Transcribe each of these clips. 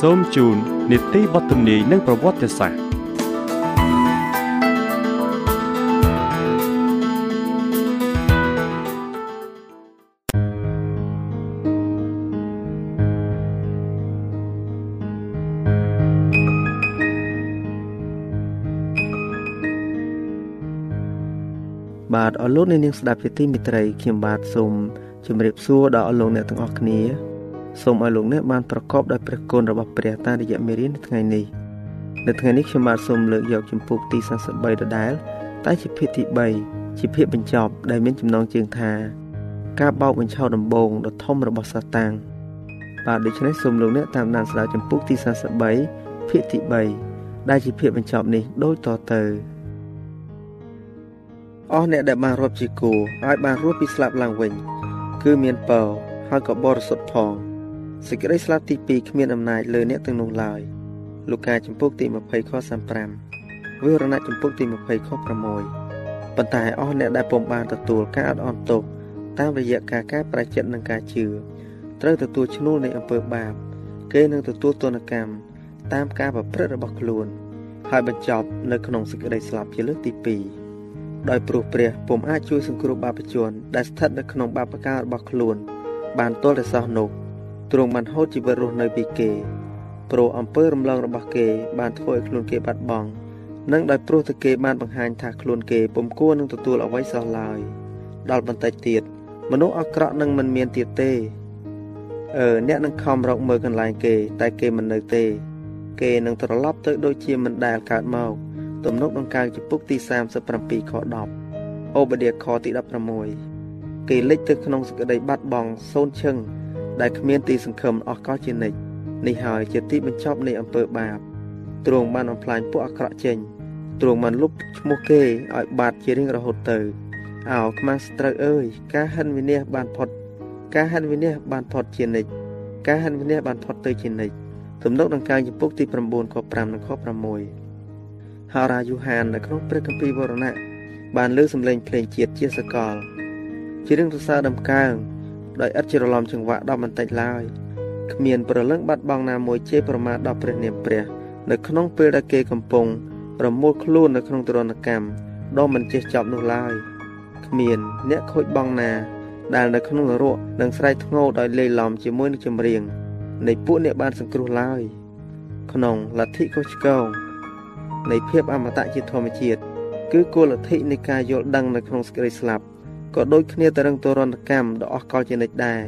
សូមជូននីតិបទទំនាយនិងប្រវត្តិសាស្ត្របាទអរលោកអ្នកនាងស្ដាប់ជាទីមេត្រីខ្ញុំបាទសូមជម្រាបសួរដល់អរលោកអ្នកទាំងអស់គ្នា សូមឲ្យលោកអ្នកបានប្រកបដោយព្រះគុណរបស់ព្រះតាមរយៈមេរៀននៅថ្ងៃនេះនៅថ្ងៃនេះខ្ញុំបាទសូមលើកយកជំពូកទី43ដដែលតែជាភាគទី3ជាភាគបញ្ចប់ដែលមានចំណងជើងថា ការបោកបញ្ឆោតដំបងដ៏ធំរបស់សាតាំងបាទដូច្នេះសូមលោកអ្នកតាមដានស្ដាប់ជំពូកទី43ភាគទី3ដែលជាភាគបញ្ចប់នេះដូចតទៅអស់អ្នកដែលបានរាប់ជាគូឲ្យបានរស់ពីស្លាប់ឡើងវិញ គឺមានពរហើយក៏បរិសុទ្ធផង សេចក្តីស្លាប់ទី2គ្មានអំណាចលើអ្នកទាំងនោះឡើយលូកាចំពុកទី20ខ35វិវរណៈចំពុកទី20ខ6ប៉ុន្តែអស់អ្នកដែលពុំបានទទួលការអត់អន់ទោសតាមរយៈការកែប្រែចិត្តនិងការជឿត្រូវទទួលឈ្នួលនៃអំពើបាប គេនឹងទទួលទណ្ឌកម្មតាមការប្រព្រឹត្តរបស់ខ្លួន ហើយបញ្ចប់នៅក្នុងសេចក្តីស្លាប់ជាលើកទី2ដោយព្រោះព្រះពុំអាចជួយសង្គ្រោះបាបជនដែលស្ថិតនៅក្នុងបាបកម្មរបស់ខ្លួន បានទល់តែសោះនោះ ទ្រង់បានហូតជីវិតរស់នៅពីគេព្រោះអំពើរំលងរបស់គេ បានធ្វើឲ្យខ្លួនគេបាត់បង់និងដោយព្រោះតែគេបានបង្ហាញថាខ្លួនគេពុំគួរនឹងទទួលអ្វីសោះឡើយដល់បន្តិចទៀតមនុស្សអាក្រក់នឹងមិនមានទៀតទេអឺអ្នកនឹងខំរកមើលកន្លែងគេ តែគេមិននៅទេ គេនឹងត្រឡប់ទៅដូចជាមិនដែលកើតមកទំនុកដង្កើងចំពុកទី37ខ10អូបឌីខទី16គេលេចទៅក្នុងសក្តីបាត់បង់សូនឈឹង ដែលគ្មានទីសង្ឃឹមអស់កលជានិច្ចនេះហើយជាទីបញ្ចប់នៃអំពើបាបទ្រង់បានបំផ្លាញពួកអាក្រក់ចេញទ្រង់បានលុបឈ្មោះគេឲ្យបាត់ជារៀងរហូតទៅអោខ្មាំងស្ត្រូវអើយការហិនវិនិច្ឆ័យបានផុត ការហិនវិនិច្ឆ័យបានផុតជានិច្ចការហិនវិនិច្ឆ័យបានផុតទៅជានិច្ចទំនុកដង្កើងចំពុកទី9ខ5និងខ6ហើយរាយូហាននៅក្នុងព្រះគម្ពីរវរណៈបានលើសំឡេងភ្លេងជាតិជាសកល ជារឿងសរសើរដំកើង ដោយឥតច្រឡំចង្វាក់ដល់បន្តិចឡើយគ្មានប្រលឹងបាត់បង់ណាមួយជេរប្រមាថដល់ព្រះនាមព្រះ នៅក្នុងពេលដែលគេកំពុងប្រមូលខ្លួននៅក្នុងទរណកម្មដ៏មិនចេះចប់នោះឡើយគ្មាន អ្នកខូចបងណា ដែលនៅក្នុងនរកនឹងស្រែកធ្ងោដោយលេីឡំជាមួយនឹងចម្រៀងនៃពួកអ្នកបានសង្គ្រោះឡើយក្នុងលទ្ធិកុសឆ្កងនៃភាពអមតៈជាធម្មជាតិគឺគោលលទ្ធិនៃការយល់ដឹងនៅក្នុងសេចក្តីស្លាប់ ក៏ដូចគ្នាទៅនឹងទរណកម្មដ៏អស់កលជានិច្ចដែរ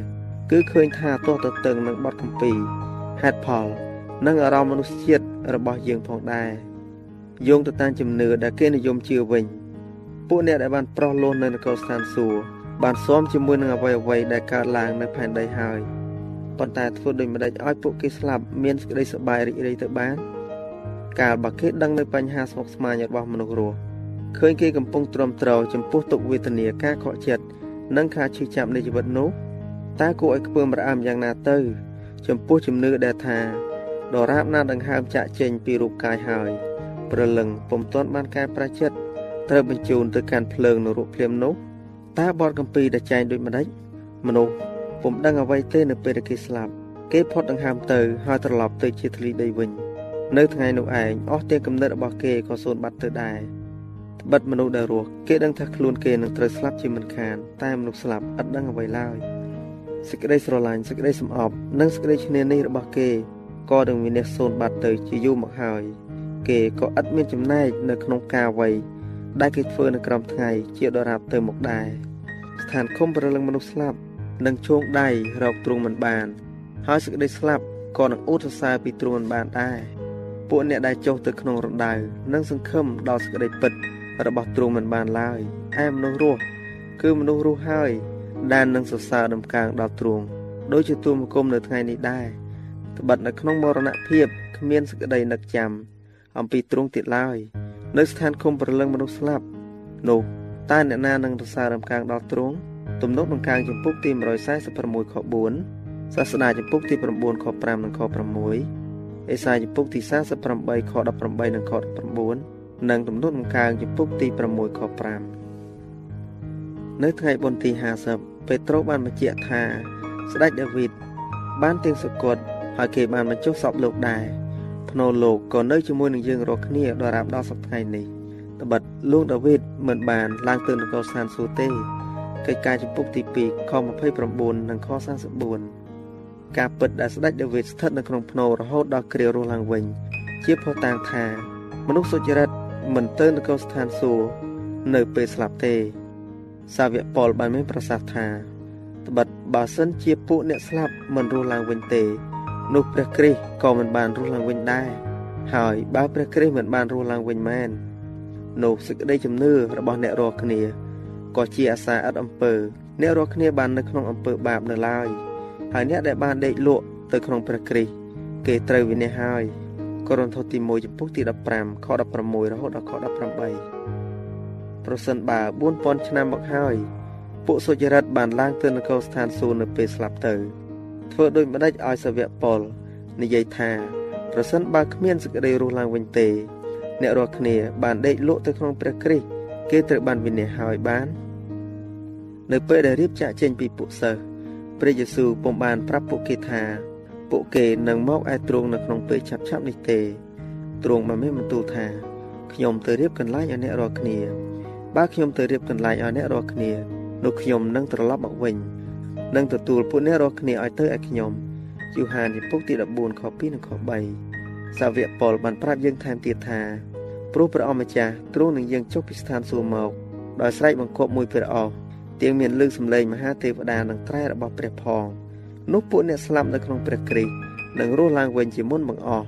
គឺឃើញថាទោះទៅតឹងនឹងបទកម្ពីហេតុផល និងអារម្មណ៍មនុស្សជាតិរបស់យើងផងដែរយោងទៅតាមជំនឿដែលគេនិយមជឿវិញពួកអ្នកដែលបានប្រោះលោះនៅនគរស្ថានសួគ៌បានស៊ាំជាមួយនឹងអ្វីអ្វីដែលកើតឡើងនៅផែនដីហើយប៉ុន្តែធ្វើដូចម្ដេចឲ្យពួកគេស្លាប់មានសេចក្តីសប្បាយរីករាយទៅបាន កាលបើគេដឹងនៅបញ្ហាស្មុគស្មាញរបស់មនុស្សរស់ ឃើញគេកំពុងទ្រាំទ្រចំពោះទុក្ខវេទនាការខកចិត្តនិងការឈឺចាប់នៃជីវិតនោះតើគួរឲ្យខ្ពើមរអាំយ៉ាងណាទៅ ចំពោះជំនឿដែលថាដរាបណាដង្ហើមចាក់ចេញពីរូបកាយហើយព្រលឹងពុំទាន់បានកែប្រែចិត្តត្រូវបញ្ជូនទៅកាន់ភ្លើងនរកភ្លាមនោះតើបទកម្ពីដែលចែងដូចម្ដេចមនុស្សពុំដឹងអ្វីទេនៅពេលដែលគេស្លាប់គេផុតដង្ហើមទៅហើយត្រឡប់ទៅជាធ្លីដីវិញ នៅថ្ងៃនោះឯងអស់ទាំងគំនិតរបស់គេក៏សូន្យបាត់ទៅដែរ ត្បិតមនុស្សដែលរស់គេដឹងថាខ្លួនគេនឹងត្រូវស្លាប់ជាមិនខានតែមនុស្សស្លាប់ឥតដឹងអ្វីឡើយសេចក្តីស្រឡាញ់សេចក្តីសំអប់និងសេចក្តីឈ្នានីសរបស់គេក៏នឹងមានអ្នកសូន្យបាត់ទៅជាយូរមកហើយគេក៏ឥតមានចំណែកនៅក្នុងការអ្វីដែលគេធ្វើនៅក្រោមថ្ងៃជាដរាបទៅមកដែរស្ថានឃុំប្រលឹងមនុស្សស្លាប់នឹងជោងដៃរកទ្រង់មិនបាន ហើយសេចក្តីស្លាប់ក៏នឹងអួតសរសើរពីទ្រង់មិនបានដែរពួកអ្នកដែលចុះទៅក្នុងរណ្ដៅនឹងសង្ឃឹមដល់សេចក្តីពិត របស់ទ្រង់មិនបានឡើយឯមនុស្សរស់គឺមនុស្សរស់ហើយដែលនឹងសរសើរដំកើងដល់ទ្រង់ដូចជាទូមង្គមនៅថ្ងៃនេះដែរត្បិតនៅក្នុងមរណភាពគ្មានសេចក្តីនឹកចាំអំពីទ្រង់ទៀតឡើយនៅស្ថានឃុំប្រលឹងមនុស្សស្លាប់នោះតើអ្នកណានឹងរសារដំកើងដល់ទ្រង់ទំនុកដំកើងចំពុកទី146ខ4សាស្តាចំពុកទី9ខ5និងខ6អេសាយចំពុកទី48ខ18និងខ19 និងទំនុកដំកើងចំពុកទី6ខ5នៅថ្ងៃបុណ្យទី50ពេត្រុសបានបញ្ជាក់ថា ស្ដេចដាវីតបានទៀងសកត់ហើយគេបានបញ្ចុះសពលោកដែរភ្នោលោកក៏នៅជាមួយនឹងយើងរាល់គ្នាដរាបដល់សប្តាហ៍នេះត្បិតលោកដាវីតមិនបានឡើងទៅនគរស្ថានសួគ៌ទេកិច្ចការចំពុកទី2ខ29និងខ44ការពិតដែលស្ដេចដាវីតស្ថិតនៅក្នុងភ្នោរហូតដល់គ្រារស់ឡើងវិញ ជាផុសតាងថា មនុស្សសុចរិត មិនទៅនគរស្ថានសួគ៌នៅពេលស្លាប់ទេ សាវកប៉ុលបានមានប្រសាសន៍ថាត្បិតបើសិនជាពួកអ្នកស្លាប់មិនរស់ឡើងវិញទេ នោះព្រះគ្រីស្ទក៏មិនបានរស់ឡើងវិញដែរហើយបើព្រះគ្រីស្ទមិនបានរស់ឡើងវិញមែននោះសេចក្តីជំនឿរបស់អ្នករាល់គ្នាក៏ជាអាសាឥតអំពើ អ្នករាល់គ្នាបាននៅក្នុងអំពើបាបនៅឡើយហើយអ្នកដែលបានដេកលក់ទៅក្នុងព្រះគ្រីស្ទគេត្រូវវិនិច្ឆ័យហើយ កូរិនថូសទី1ចំពុកទី15ខ16រហូតដល់ខ18ប្រសិនបើ4000ឆ្នាំមកហើយពួកសុចរិតបានឡើងទៅនគរស្ថានសួគ៌នៅពេលស្លាប់ទៅ ធ្វើដូចម្ដេចឲ្យសាវកប៉ុលនិយាយថាប្រសិនបើគ្មានសេចក្តីរស់ឡើងវិញទេ អ្នករាល់គ្នា បានដេកលក់ទៅក្នុងព្រះគ្រីស្ទគេត្រូវបានវិនិច្ឆ័យហើយបាន នៅពេលដែលរៀបចាក់ចេញពីពួកសិស្សព្រះយេស៊ូវពុំបានប្រាប់ពួកគេថា ពួកគេនឹងមកឯទ្រង់នៅក្នុងពេលឆាប់ឆាប់នេះទេទ្រង់បានមានបន្ទូលថាខ្ញុំទៅរៀបកន្លែងឲ្យអ្នករាល់គ្នា បើខ្ញុំទៅរៀបកន្លែងឲ្យអ្នករាល់គ្នានោះខ្ញុំនឹងត្រឡប់មកវិញនិងទទួលពួកអ្នករាល់គ្នាឲ្យទៅឲ្យខ្ញុំយូហានចំពុកទី14ខ2និងខ3សាវកប៉ុលបានប្រាប់យើងថែមទៀតថាព្រោះព្រះអម្ចាស់ទ្រង់នឹងយើងចុះពីស្ថានសួគ៌មកដោយស្រែកបង្គាប់មួយព្រះអស់ទៀងមានលើកសម្លេងមហាទេវតានិងត្រែរបស់ព្រះផង នោះពួកអ្នកស្លាប់នៅក្នុងព្រះគ្រីស្ទនឹងរស់ឡើងវិញជាមុនបង្អស់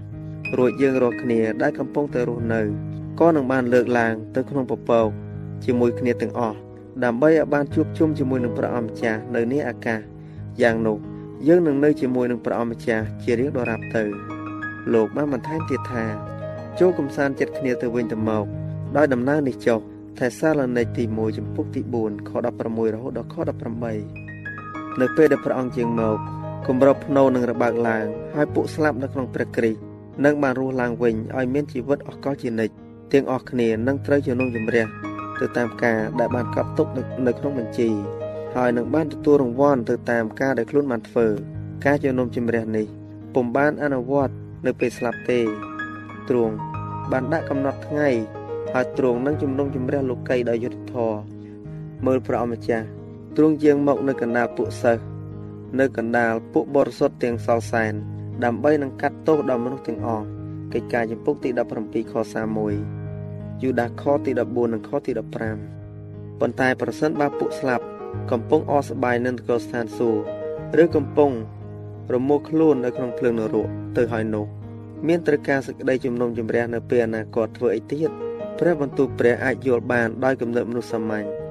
រួចយើងរាល់គ្នាដែលកំពុងតែរស់នៅក៏នឹងបានលើកឡើងទៅក្នុងពពកជាមួយគ្នាទាំងអស់ដើម្បីឲ្យបានជួបជុំជាមួយនឹងព្រះអម្ចាស់នៅនេះអាកាសយ៉ាងនោះយើងនឹងនៅជាមួយនឹងព្រះអម្ចាស់ជារៀងដរាបទៅ លោកបានបន្ថែមទៀតថាចូលកំសាន្តចិត្តគ្នាទៅវិញទៅមកដោយដំណើរនេះចុះថេសាឡូនីកទី1ចំពុកទី4ខ16រហូតដល់ខ18 នៅពេលដែលព្រះអង្គជាងមកគម្របភ្នោនឹងរបើកឡើងហើយពួកស្លាប់នៅក្នុងព្រះគ្រីស្ទនឹងបានរស់ឡើងវិញឲ្យមានជីវិតអស់កលជានិច្ចទាំងអស់គ្នានឹងត្រូវជំនុំជម្រះទៅតាមការដែលបានកត់ទុកនៅក្នុងបញ្ជីហើយនឹងបានទទួលរង្វាន់ទៅតាមការដែលខ្លួនបានធ្វើការជំនុំជម្រះនេះពុំបានអនុវត្តនៅពេលស្លាប់ទេទ្រង់បានដាក់កំណត់ថ្ងៃហើយទ្រង់នឹងជំនុំជម្រះលោកីដោយយុត្តិធម៌មើលព្រះអម្ចាស់ ទ្រង់យាងមកនៅកណ្ដាលពួកសិស្សនៅកណ្ដាលពួកបរិសុទ្ធទាំងសល់សែនដើម្បីនឹងកាត់ទោសដល់មនុស្សទាំងអស់កិច្ចការចំពុកទី17ខ31យូដាខទី14និងខទី15ប៉ុន្តែប្រសិនបើពួកស្លាប់កំពុងអស់ស្បាយនៅនគរស្ថានសួគ៌ឬកំពុងរមួលខ្លួននៅក្នុងភ្លើងនរកទៅហើយនោះមានត្រូវការសេចក្តីជំនុំជម្រះនៅពេលអនាគតធ្វើអីទៀតព្រះបន្ទូលព្រះអាចយល់បានដោយគំនិតមនុស្សសាមញ្ញ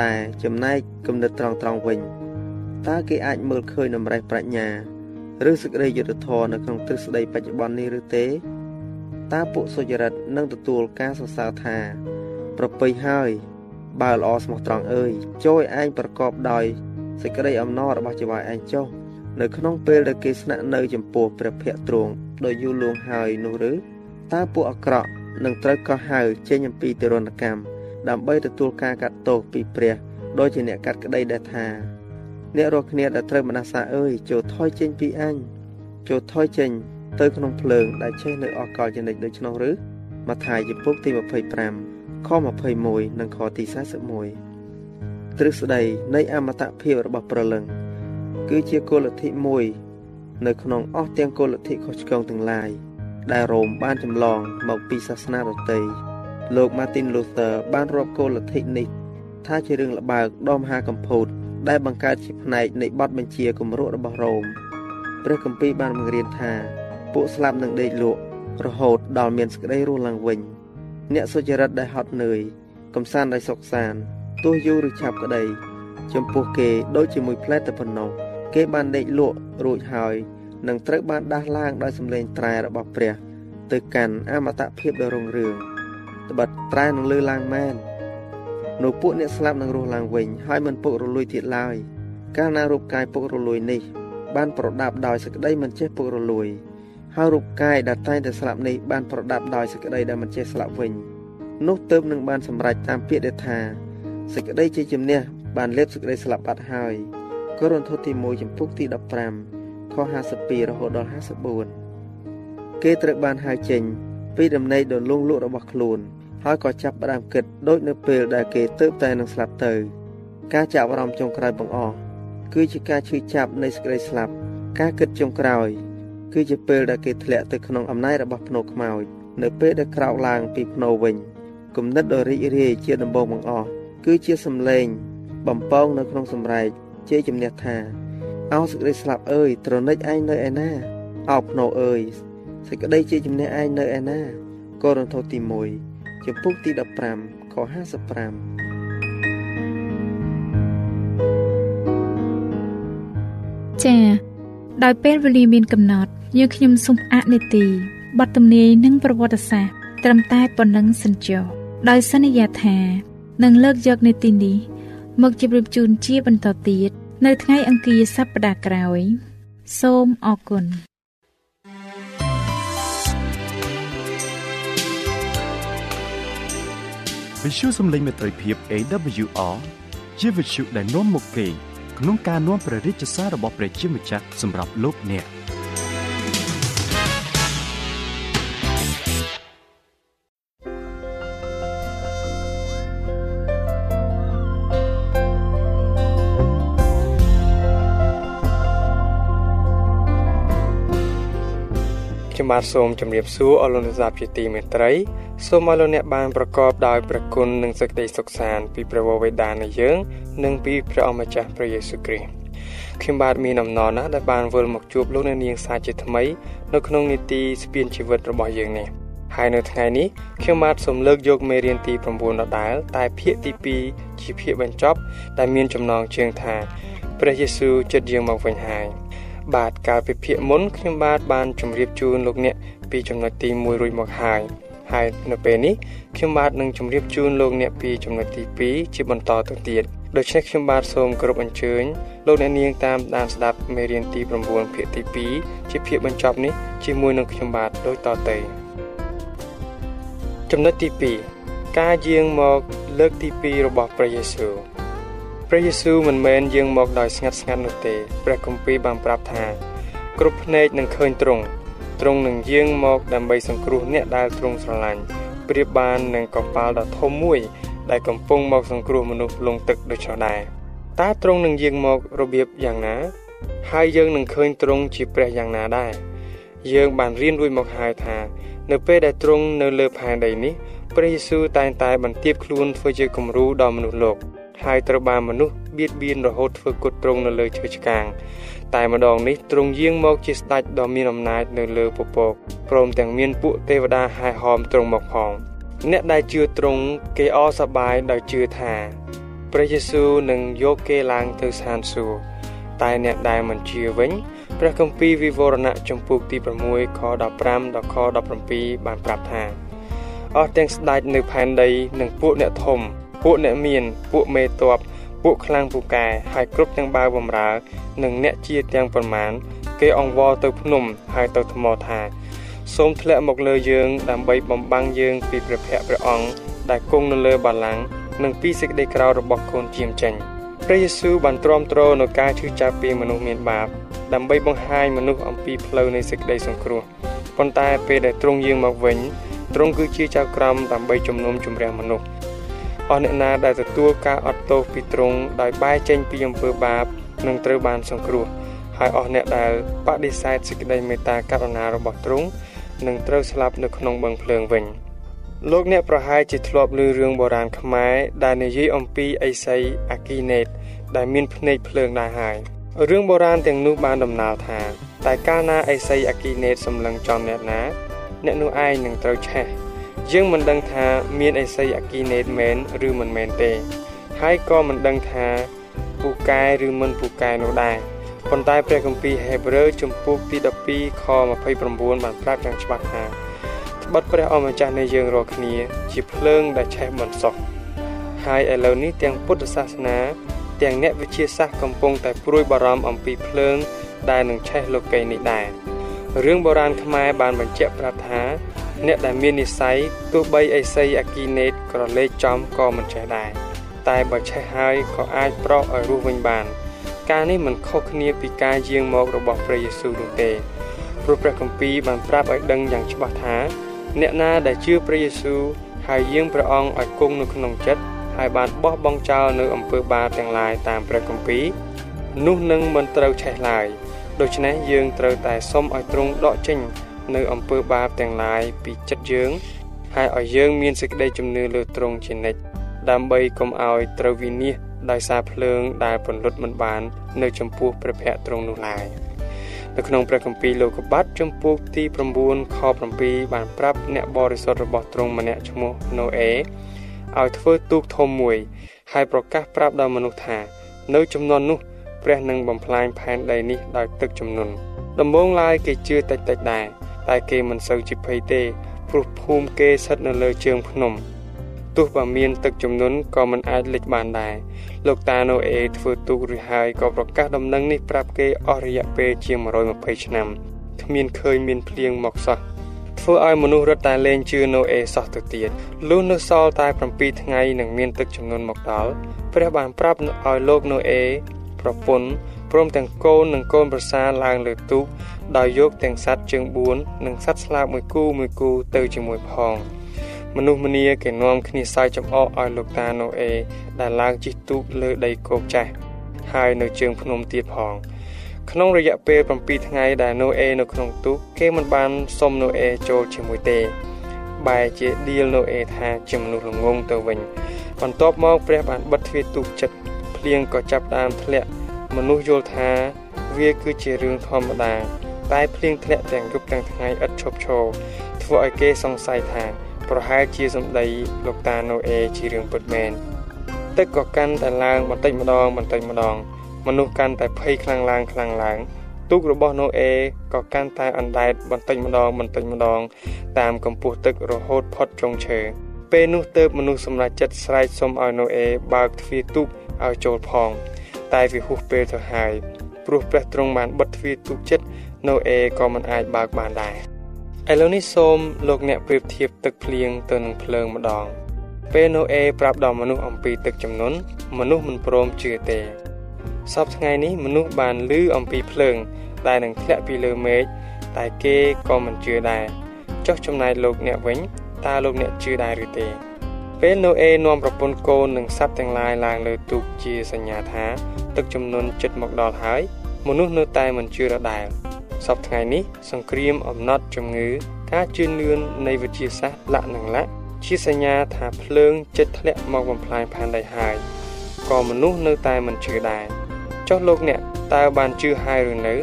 តែចំណែកគំនិតត្រង់ត្រង់វិញតើគេអាចមើលឃើញដំណេះប្រាជ្ញាឬសេចក្តីយុត្តិធម៌នៅក្នុងទ្រឹស្ដីបច្ចុប្បន្ននេះឬទេតើពួកសុចរិតនឹងទទួលការសរសើរថា ប្រពៃហើយបើល្អស្មោះត្រង់អើយចូលឯងប្រកបដោយសេចក្តីអំណររបស់ជីវ័យឯងចុះនៅក្នុងពេលដែលគេស្នាក់នៅចំពោះព្រះភ័ក្ត្រទ្រង់ដោយយូរលងហើយនោះឬតើពួកអាក្រក់នឹងត្រូវកោះហៅចេញអំពីទរណកម្ម ដើម្បីទទួលការកាត់ទោសពីព្រះដោយជាអ្នកកាត់ក្តីដែលថា អ្នករាល់គ្នាដែលត្រូវមនសាអើយចូលថយចេញពីអញចូលថយចេញ ទៅក្នុងភ្លើងដែលឆេះនៅអកលចនិចដូច្នោះឬម៉ាថាយជំពូកទី25ខ21និងខទី41ទ្រឹស្ដីនៃអមតភាពរបស់ប្រលឹង គឺជាគោលលទ្ធិមួយ នៅក្នុងអស់ទាំងគោលលទ្ធិខុសឆ្គងទាំងឡាយដែលរ៉ូមបានចម្លងមកពីសាសនាដទៃ លោក Martin Luther បានរាប់គោលលទ្ធិនេះថាជារឿងល្បើកដ៏មហាកម្ពូតដែលបង្កើតជាផ្នែកនៃបទបញ្ជាគម្រោងរបស់រ៉ូមព្រះគម្ពីរបានបង្រៀនថាពួកស្លាប់នឹងដេកលក់រហូតដល់មានសេចក្តីរស់ឡើងវិញ អ្នកសុចរិតដែលហត់នឿយកំសាន្តដោយសុខសាន្តទោះយូរឬឆាប់ក្តី ចំពោះគេដូចជាមួយផ្លែតែប៉ុណ្ណោះគេបានដេកលក់រួចហើយនឹងត្រូវបានដាស់ឡើងដោយសម្លេងត្រែរបស់ព្រះ ទៅកាន់អមតភាពដ៏រុងរឿង ត្បិតត្រែនឹងលើឡើងមែននៅពួកអ្នកស្លាប់នឹងរស់ឡើងវិញហើយមិនពុករលួយទៀតឡើយកាលណារូបកាយពុករលួយនេះ បានប្រដាប់ដោយសេចក្តីមិនចេះពុករលួយហើយរូបកាយដែលតែងតែស្លាប់នេះបានប្រដាប់ដោយសេចក្តីដែលមិនចេះស្លាប់វិញនោះទើបនឹងបានសម្រេចតាមពាក្យដែលថាសេចក្តីជាជំនះបានលេបសេចក្តីស្លាប់បាត់ហើយកូរិនថូសទី1ចំពុកទី15ខ52រហូតដល់54គេត្រូវបានហៅចេញ ពីដំណេកដ៏លងលក់របស់ខ្លួនហើយក៏ចាប់ផ្ដើមគិតដូចនៅពេលដែលគេទៅតែនឹងស្លាប់ទៅ ការចាប់អារម្មណ៍ចុងក្រោយបង្អស់គឺជាការឈឺចាប់នៃសេចក្តីស្លាប់ ការគិតចុងក្រោយ គឺជាពេលដែលគេធ្លាក់ទៅក្នុងអំណាចរបស់ភ្នោខ្មោចនៅពេលដែលក្រោកឡើងពីភ្នោវិញគំនិតដ៏រីករាយជាដំបូងបង្អស់គឺជាសំឡេង បំពងនៅក្នុងសម្រែកជេរជំនះថាអោសេចក្តីស្លាប់អើយត្រនិចឯងនៅឯណាអោភ្នោអើយ សេចក្តីជាជំនះឯងនៅឯណាកូរិនថូសទី1ចំពុកទី15ខ55ចា៎ដោយពេលវេលាមានកំណត់យើងខ្ញុំសូមអនុទីបទទំនាយនិងប្រវត្តិសាស្ត្រត្រឹមតែប៉ុណ្ណឹងសិនចុះដោយសន្យាថានឹងលើកយកនេតិនេះមកជម្រាបជូនជាបន្តទៀតនៅថ្ងៃអង្គារសប្តាហ៍ក្រោយ សូមអរគុណ វិទ្យុសំឡេងមេត្រីភាព AWR ជាវិទ្យុដែលនាំមកពីក្នុងការនាំព្រះរាជសាររបស់ព្រះជាម្ចាស់សម្រាប់លោកអ្នក។ បាទសូមជម្រាបសួរអរលោកអ្នកស្ដាប់ជាទីមេត្រីសូមឲ្យលោកអ្នកបានប្រកបដោយព្រះគុណនិងសេចក្តីសុខសាន្តពីព្រះវរបិតានៃយើង និងពីព្រះអម្ចាស់ព្រះយេស៊ូវគ្រីស្ទខ្ញុំបាទមានអំណរណាស់ដែលបានវិលមកជួបលោកអ្នកនាងសាជាថ្មី នៅក្នុងនីតិស្ពានជីវិតរបស់យើងនេះហើយនៅថ្ងៃនេះខ្ញុំបាទសូមលើកយកមេរៀនទី9ដដែលតែភាគទី2ជាភាគបញ្ចប់ ដែលមានចំណងជើងថាព្រះយេស៊ូវចិត្តយើងមកវិញហើយ បាទកាលពីភាគមុនខ្ញុំបាទបានជម្រាបជូនលោកអ្នកពីចំណុចទី1រួចមកហើយហើយនៅពេលនេះខ្ញុំបាទនឹងជម្រាបជូនលោកអ្នកពីចំណុចទី2ជាបន្តទៅទៀតដូច្នេះខ្ញុំបាទសូមគោរពអញ្ជើញលោកអ្នកនាងតាមដានស្ដាប់មេរៀនទី9ភាគទី2ជាភាគបញ្ចប់នេះជាមួយនឹងខ្ញុំបាទដូចតទៅចំណុចទី2ការយាងមកលើកទី2របស់ព្រះយេស៊ូវ ព្រះយេស៊ូវមិនមែនយាងមកដោយស្ងាត់ស្ងាត់នោះទេព្រះគម្ពីរបានប្រាប់ថាគ្រប់ភ្នែកនឹងឃើញទ្រង់ទ្រង់នឹងយាងមកដើម្បីសង្គ្រោះអ្នកដែលទ្រង់ស្រឡាញ់ប្រៀបបាននឹងកប៉ាល់ដ៏ធំមួយ ដែលកំពុងមកសង្គ្រោះមនុស្សលងទឹកដូចនោះដែរតើទ្រង់នឹងយាងមករបៀបយ៉ាងណា ហើយយើងនឹងឃើញទ្រង់ជាព្រះយ៉ាងណាដែរយើងបានរៀនរួចមកហើយថា នៅពេលដែលទ្រង់នៅលើផែនដីនេះព្រះយេស៊ូវតែងតែបន្ទាបខ្លួនធ្វើជាគំរូដល់មនុស្សលោក ហើយត្រូវបានមនុស្សបៀតបៀនរហូតធ្វើគុតទ្រង់នៅលើឈើឆ្កាង តែម្ដងនេះទ្រង់យាងមកជាស្ដេចដ៏មានអំណាចនៅលើពពកព្រមទាំងមានពួកទេវតាហែហោមទ្រង់មកផងអ្នកដែលជឿទ្រង់គេអសប្បាយដោយជឿថាព្រះយេស៊ូវនឹងយកគេឡើងទៅស្ថានសួគ៌តែអ្នកដែលមិនជឿវិញព្រះគម្ពីរវិវរណៈចំពុកទី6ខ15ដល់ខ17បានប្រាប់ថាអស់ទាំងស្ដេចនៅផែនដីនិងពួកអ្នកធំ ពួកអ្នកមាន ពួកមេតបពួកខ្លាំងពូកែហើយគ្រប់ទាំងបាវបំរើ និងអ្នកជាទាំងប្រមាណគេអង្វរទៅភ្នំហើយទៅថ្មថាសូមធ្លាក់មកលើយើង ដើម្បីបំបាំងយើង ពីព្រះភ័ក្ត្រព្រះអង្គដែលគង់នៅលើបល្ល័ង្កនិងពីសេចក្តីក្រោធរបស់កូនជាមចេញព្រះយេស៊ូវបានទ្រាំទ្រនៅការឈឺចាប់ពីមនុស្សមានបាបដើម្បីបង្ហាញមនុស្សអំពីផ្លូវនៃសេចក្តីសង្គ្រោះប៉ុន្តែពេលដែលទ្រង់យាងមកវិញទ្រង់គឺជាចៅក្រមដើម្បីជំនុំជម្រះមនុស្ស អស់អ្នកណាដែលទទួលការអត់ទោសពីទ្រង់ដោយបែរចេញពីអំពើបាបនឹងត្រូវបានសង្គ្រោះហើយអស់អ្នកដែលបដិសេធសេចក្តីមេត្តាករុណារបស់ទ្រង់នឹងត្រូវស្លាប់នៅក្នុងបឹងភ្លើងវិញលោកអ្នកប្រហែលជាធ្លាប់ឮរឿងបុរាណខ្មែរដែលនិយាយអំពីអេសីអាគីណេត ដែលមានភ្នែកភ្លើងដែរហើយរឿងបុរាណទាំងនោះបានដំណាលថាតែកាលណាអេសីអាគីណេតសម្លឹងចំអ្នកណា អ្នកនោះឯងនឹងត្រូវឆេះ យើងមិនដឹងថាមានអេសីអាគីណេតមែនឬមិនមែនទេ ហើយក៏មិនដឹងថាពូកែឬមិនពូកែនោះដែរប៉ុន្តែព្រះគម្ពីរហេព្រើរជំពូកទី12ខ29បានប្រាប់យ៉ាងច្បាស់ថាត្បិតព្រះអម្ចាស់នៃយើងរាល់គ្នា ជាភ្លើងដែលឆេះមិនសោះហើយឥឡូវនេះទាំងពុទ្ធសាសនា ទាំងអ្នកវិទ្យាសាស្ត្រកំពុងតែព្រួយបារម្ភអំពីភ្លើងដែលនឹងឆេះលោកីនេះដែររឿងបុរាណខ្មែរបានបញ្ជាក់ប្រាប់ថា អ្នកដែលមាននិស្ស័យទោះបីអេសីអាគីណេតក្រឡេកចំក៏មិនចេះដែរតែបើឆេះហើយក៏អាចប្រោសឲ្យរស់វិញបាន ការនេះមិនខុសគ្នាពីការយាងមករបស់ព្រះយេស៊ូវនោះទេព្រោះព្រះគម្ពីរបានប្រាប់ឲ្យដឹងយ៉ាងច្បាស់ថា អ្នកណាដែលជឿព្រះយេស៊ូវហើយយាងព្រះអង្គឲ្យគង់នៅក្នុងចិត្តហើយបានបោះបង់ចោលនៅអំពើបាបទាំងឡាយតាមព្រះគម្ពីរនោះនឹងមិនត្រូវឆេះឡើយដូច្នេះយើងត្រូវតែសុំឲ្យទ្រង់ដកចេញ នៅអំពើបាបទាំងឡាយពីចិត្តយើងហើយឲ្យយើងមានសេចក្តីជំនឿលើទ្រង់ជានិច្ចដើម្បីកុំឲ្យត្រូវវិនិច្ឆ័យដោយសារភ្លើងដែលពន្លត់មិនបាន នៅចំពោះព្រះភ័ក្ត្រទ្រង់នោះឡើយនៅក្នុងព្រះគម្ពីរលោកុបាទចំពោះទី9ខ7បានប្រាប់អ្នកបរិសុទ្ធរបស់ទ្រង់ម្នាក់ឈ្មោះណូអេឲ្យធ្វើទូកធំមួយ ហើយប្រកាសប្រាប់ដល់មនុស្សថា នៅចំនួននោះព្រះនឹងបំផ្លាញផែនដីនេះដោយទឹកជំនន់ដំបូងឡើយគេជឿតិចតិចដែរ តែគេមិនសូវជាភ័យទេព្រោះភូមិគេស្ថិតនៅលើជើងភ្នំទោះបើមានទឹកជំនន់ក៏មិនអាចលិចបានដែរលោកតាណូអេធ្វើទូករួចហើយក៏ប្រកាសដំណឹងនេះប្រាប់គេអស់រយៈពេលជាង120ឆ្នាំគ្មានឃើញមានភ្លៀងមកសោះធ្វើឲ្យមនុស្សរត់តែលែងជឿណូអេសោះទៅទៀតលុះនៅសល់តែ7ថ្ងៃនឹងមានទឹកជំនន់មកដល់ព្រះបានប្រាប់ឲ្យលោកណូអេប្រពន្ធ ព្រមទាំងកូននិងកូនប្រសាឡើងលើទូកដោយយកទាំងសត្វជើង4និងសត្វស្លាបមួយគូមួយគូទៅជាមួយផងមនុស្សម្នាគេនាំគ្នាសើចចំអកឲ្យលោកតាណូអេដែលឡើងជិះទូកលើដីគោកចាស់ហើយនៅជើងភ្នំទៀតផងក្នុងរយៈពេល7ថ្ងៃដែលណូអេនៅក្នុងទូកគេមិនបានសុំណូអេចូលជាមួយទេបែរជាឌីលណូអេថាជាមនុស្សល្ងងទៅវិញបន្ទាប់មកព្រះបានបិទទ្វារទូកចិត្តភ្លៀងក៏ចាប់ដើមធ្លាក់ មនុស្សយល់ថាវាគឺជារឿងធម្មតា តែភ្លៀងធ្លាក់ទាំងយប់ទាំងថ្ងៃឥតឈប់ឈរធ្វើឲ្យគេសង្ស័យថា ប្រហែលជាសម្ដីលោកតាណូអេជារឿងពិតមែនទឹកក៏កាន់តែឡើងបន្តិចម្ដងបន្តិចម្ដង មនុស្សកាន់តែភ័យខ្លាំងឡើងខ្លាំងឡើងទូករបស់ណូអេក៏កាន់តែអណ្ដែតបន្តិចម្ដងបន្តិចម្ដង តាមកម្ពស់ទឹករហូតផុតចុងឈើពេលនោះទៅមនុស្សសម្រេចចិត្តស្រែកសុំឲ្យណូអេបើកទ្វារទូកឲ្យចូលផង តែវាហួសពេលទៅហើយព្រោះព្រះទ្រង់បានបិទទ្វារទូកចិត្តណូអេក៏មិនអាចបើកបានដែរឥឡូវនេះសូមលោកអ្នកប្រៀបធៀបទឹកភ្លៀងទៅនឹងភ្លើងម្ដង ពេលណូអេប្រាប់ដល់មនុស្សអំពីទឹកចំនួនមនុស្សមិនព្រមជឿទេសពថ្ងៃនេះមនុស្សបានឮអំពីភ្លើង ដែលនឹងធ្លាក់ពីលើមេឃតែគេក៏មិនជឿដែរចុះចំណែកលោកអ្នកវិញតើលោកអ្នកជឿដែរឬទេ ពេលណូអេនាំប្រពន្ធកូននិងសត្វទាំងឡាយឡើងលើទូកជាសញ្ញាថា ទឹកចំនួនចិត្តមកដល់ហើយមនុស្សនៅតែមិនជឿរដែរសពថ្ងៃនេះសង្គ្រាមអំណត់ជំងឺ ការជឿនលឿននៃវិទ្យាសាស្ត្រលក្ខនឹងលក្ខជាសញ្ញាថាភ្លើងចិត្តធ្លាក់មកបំផ្លាញផែនដីហើយក៏មនុស្សនៅតែមិនជឿដែរចុះលោកអ្នកតើបានជឿហើយឬនៅ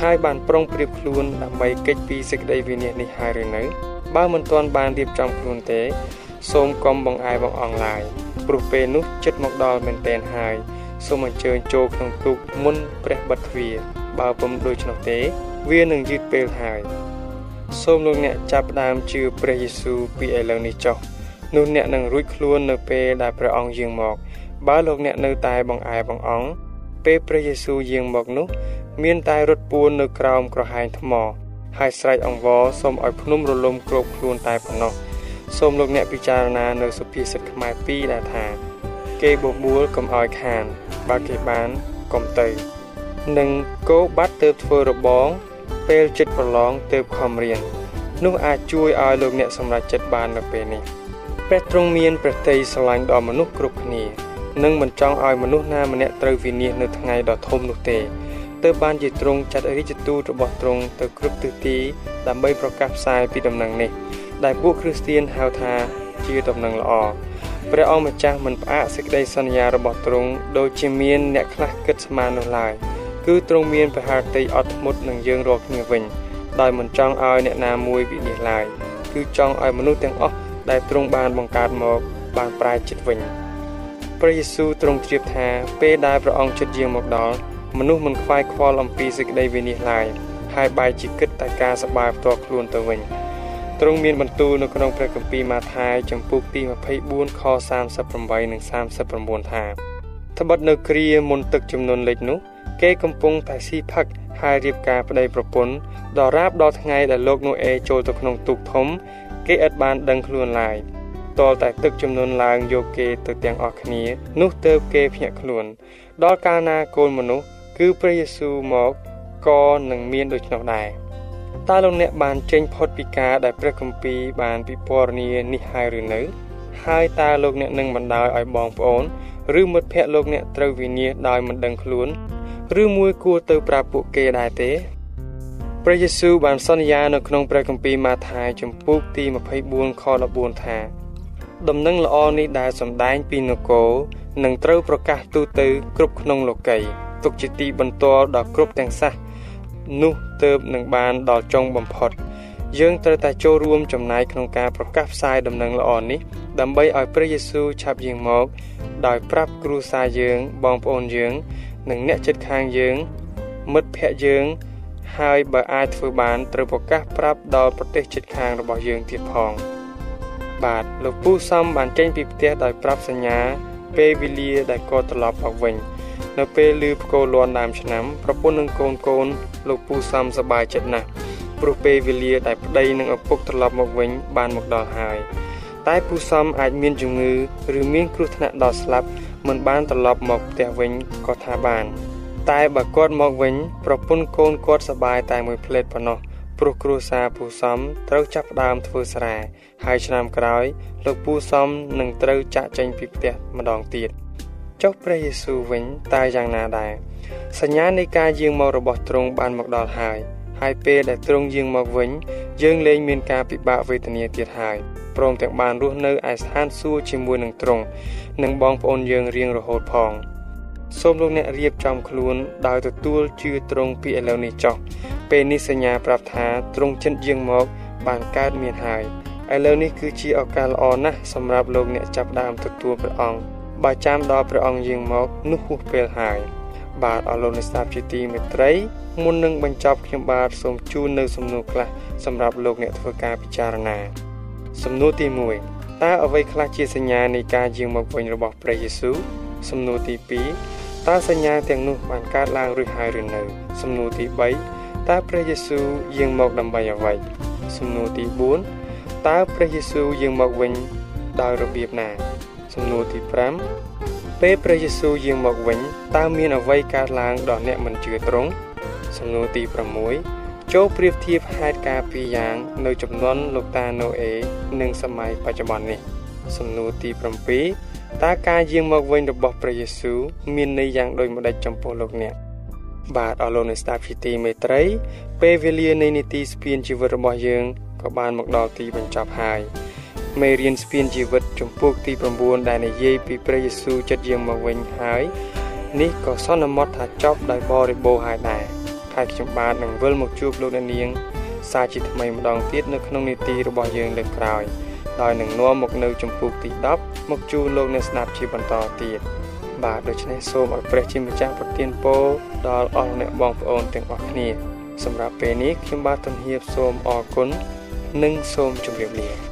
ហើយបានប្រុងប្រៀបខ្លួនដើម្បីកិច្ចពីសេចក្តីវិនិច្ឆ័យនេះហើយឬនៅ បើមិនទាន់បានរៀបចំខ្លួនទេ សូមកុំបងអាយបងអងឡាយព្រោះពេលនោះចិត្តមកដល់មែនតែនហើយសូមអញ្ជើញចូលក្នុងទូកមុនព្រះបិទទ្វារបើពុំដូច្នោះទេ វានឹងយឺតពេលហើយសូមលោកអ្នកចាប់ផ្ដើមជឿព្រះយេស៊ូវពីឥឡូវនេះចុះនោះអ្នកនឹងរួចខ្លួននៅពេលដែលព្រះអង្គយាងមក បើលោកអ្នកនៅតែបងអែបងអងពេលព្រះយេស៊ូវយាងមកនោះ មានតែរត់ពួននៅក្រោមក្រហែងថ្ម ហើយស្រែកអង្វរសូមឲ្យភ្នំរលំគ្របខ្លួនតែប៉ុណ្ណោះ សូមលោកអ្នកពិចារណានៅសុភាសិតខ្មែរ2ដែលថា គេបបួលកុំឲ្យខាន បើគេបានកុំទៅនឹងគោបាត់ទៅធ្វើរបង ពេលចិត្តប្រឡងទៅខំរៀននោះអាចជួយឲ្យលោកអ្នកសម្រេចចិត្តបាននៅពេលនេះព្រះទ្រង់មានព្រះតីស្រឡាញ់ដល់មនុស្សគ្រប់គ្នានិងមិនចង់ឲ្យមនុស្សណាម្នាក់ត្រូវវិនាសនៅថ្ងៃដ៏ធំនោះទេទើបបានជាទ្រង់ចាត់រាជទូតរបស់ទ្រង់ទៅគ្រប់ទិសទីដើម្បីប្រកាសផ្សាយពីដំណឹងនេះ ដែលពួកគ្រីស្ទានហៅថាជាដំណឹងល្អព្រះអង្គម្ចាស់មិនផ្អាកសេចក្តីសន្យារបស់ទ្រង់ដូចជាមានអ្នកខ្លះគិតស្មាននោះឡើយគឺទ្រង់មានប្រហារតីអត់ធ្មត់នឹងយើងរាល់គ្នាវិញដោយមិនចង់ឲ្យអ្នកណាមួយវិនិច្ឆ័យឡើយគឺចង់ឲ្យមនុស្សទាំងអស់ដែលទ្រង់បានបង្កើតមកបានប្រែចិត្តវិញព្រះយេស៊ូវទ្រង់ជ្រាបថាពេលដែលព្រះអង្គជិតយាងមកដល់មនុស្សមិនខ្វាយខ្វល់អំពីសេចក្តីវិនិច្ឆ័យឡើយហើយបែរជាគិតតែការសប្បាយផ្ទាល់ខ្លួនទៅវិញ ទ្រង់មានបន្ទូលនៅក្នុងព្រះគម្ពីរម៉ាថាយចំពុកទី24ខ38និង39ថាត្បិតនៅគ្រាមុនទឹកចំនួនលិចនោះ គេកំពុងតែស៊ីផឹកហើយរៀបការប្តីប្រពន្ធដល់រាបដល់ថ្ងៃដែលលោកនូអេចូលទៅក្នុងទូកធំ គេឥតបានដឹងខ្លួនឡើយតលតែទឹកចំនួនឡើងយកគេទៅទាំងអស់គ្នា នោះទៅគេភ្ញាក់ខ្លួន ដល់កាលណាកូនមនុស្សគឺព្រះយេស៊ូវមកក៏នឹងមានដូច្នោះដែរ តើលោកអ្នកបានចេញផុតពីការដែលព្រះគម្ពីរបានពិពណ៌នានេះហើយឬនៅ ហើយតើលោកអ្នកនឹងបណ្ដោយឲ្យបងប្អូនឬមិត្តភ័ក្តិលោកអ្នកត្រូវវិនាសដោយមិនដឹងខ្លួន ឬមួយគួរទៅប្រាប់ពួកគេដែរទេព្រះយេស៊ូវបានសន្យានៅក្នុងព្រះគម្ពីរម៉ាថាយជំពូកទី24ខ14ថាដំណឹងល្អនេះដែលសម្ដែងពីនគរនឹងត្រូវប្រកាសទូទៅគ្រប់ក្នុងលោកីយ៍ទុកជាទីបន្ទាល់ដល់គ្រប់ទាំងសះនោះ ទើបនឹងបានដល់ចុងបំផុត យើងត្រូវតែចូលរួមចំណែកក្នុងការប្រកាសផ្សាយដំណឹងល្អនេះដើម្បីឲ្យព្រះយេស៊ូវឆាប់យាងមក ដោយប្រាប់គ្រួសារយើងបងប្អូនយើង និងអ្នកជិតខាងយើង មិត្តភ័ក្តិយើងហើយបើអាចធ្វើបានត្រូវប្រកាសប្រាប់ដល់ប្រទេសជិតខាងរបស់យើងទៀតផង បាទលោកពូសំបានចេញពីផ្ទះដោយប្រាប់សញ្ញាពេលវេលាដែលគាត់ត្រឡប់មកវិញ នៅពេលឮផ្គរលាន់ដើមឆ្នាំប្រពន្ធនិងកូនកូនលោកពូសំសប្បាយចិត្តណាស់ព្រោះពេលវេលាដែលប្តីនិងឪពុកត្រឡប់មកវិញបានមកដល់ហើយតែពូសំអាចមានជំងឺឬមានគ្រោះថ្នាក់ដល់ស្លាប់មិនបានត្រឡប់មកផ្ទះវិញក៏ថាបាន តែបើគាត់មកវិញ ប្រពន្ធកូនគាត់សប្បាយតែមួយផ្លេតប៉ុណ្ណោះព្រោះគ្រួសារពូសំត្រូវចាប់ផ្ដើមធ្វើស្រែហើយឆ្នាំក្រោយ លោកពូសំនឹងត្រូវចាក់ចេញពីផ្ទះម្ដងទៀត ចុះព្រះយេស៊ូវវិញតើយ៉ាងណាដែរសញ្ញានៃការយាងមករបស់ទ្រង់បានមកដល់ហើយហើយពេលដែលទ្រង់យាងមកវិញ យើងលែងមានការពិបាកវេទនាទៀតហើយព្រមទាំងបានរស់នៅឯស្ថានសួគ៌ជាមួយនឹងទ្រង់និងបងប្អូនយើងរៀងរហូតផងសូមលោកអ្នករៀបចំខ្លួនដោយទទួលជឿទ្រង់ពីឥឡូវនេះចុះពេលនេះសញ្ញាប្រាប់ថាទ្រង់ចិនយាងមក បានកើតមានហើយឥឡូវនេះគឺជាឱកាសល្អណាស់សម្រាប់លោកអ្នកចាប់ដើមទទួលព្រះអង្គ បើចាំដល់ព្រះអង្គយាងមកនោះហួសពេលហើយបាទអរលោកអ្នកស្ដាប់ជាទីមេត្រីមុននឹងបញ្ចប់ខ្ញុំបាទសូមជូននៅសំណួរខ្លះសម្រាប់លោកអ្នកធ្វើការពិចារណា សំណួរទី1តើអ្វីខ្លះជាសញ្ញានៃការយាងមកវិញរបស់ព្រះយេស៊ូវសំណួរទី2តើសញ្ញាទាំងនោះបានកើតឡើងឬហើយឬនៅ សំណួរទី3តើព្រះយេស៊ូវយាងមកដើម្បីអ្វីសំណួរទី4តើព្រះយេស៊ូវយាងមកវិញដោយរបៀបណា សំណួរទី5ពេលព្រះយេស៊ូវយាងមកវិញតើមានអ្វីកើតឡើងដល់អ្នកមិនជឿទ្រង់សំណួរទី6ចូលប្រៀបធៀបហេតុការណ៍ពីរយ៉ាង នៅចំនួនលោកតាណូអេនិងសម័យបច្ចុប្បន្ននេះសំណួរទី7តើការយាងមកវិញរបស់ព្រះយេស៊ូវមានន័យយ៉ាងដូចម្តេចចំពោះលោកអ្នកបាទអរលោកអ្នកស្ដាប់ជាទីមេត្រី ពេលវេលានៃនីតិស្ពានជីវិតរបស់យើងក៏បានមកដល់ទីបញ្ចប់ហើយ មេរៀនស្ពានជីវិតចំពោះទី9ដែលនិយាយពីព្រះយេស៊ូវចិត្តយាងមកវិញហើយនេះក៏សន្មត់ថាចប់ដោយបរិបូរហើយដែរហើយខ្ញុំបាទនឹងវិលមកជួបលោកអ្នកនាង សាជាថ្មីម្ដងទៀតនៅក្នុងនីតិរបស់យើងលើកក្រោយដោយនឹងនាំមកនៅចំពោះទី10មកជួបលោកអ្នកស្ដាប់ជាបន្តទៀតបាទដូច្នេះសូមឲ្យព្រះជាម្ចាស់ប្រទានពរដល់អស់អ្នកបងប្អូនទាំងអស់គ្នាសម្រាប់ពេលនេះខ្ញុំបាទទុនហៀបសូមអរគុណនិងសូមជម្រាបលា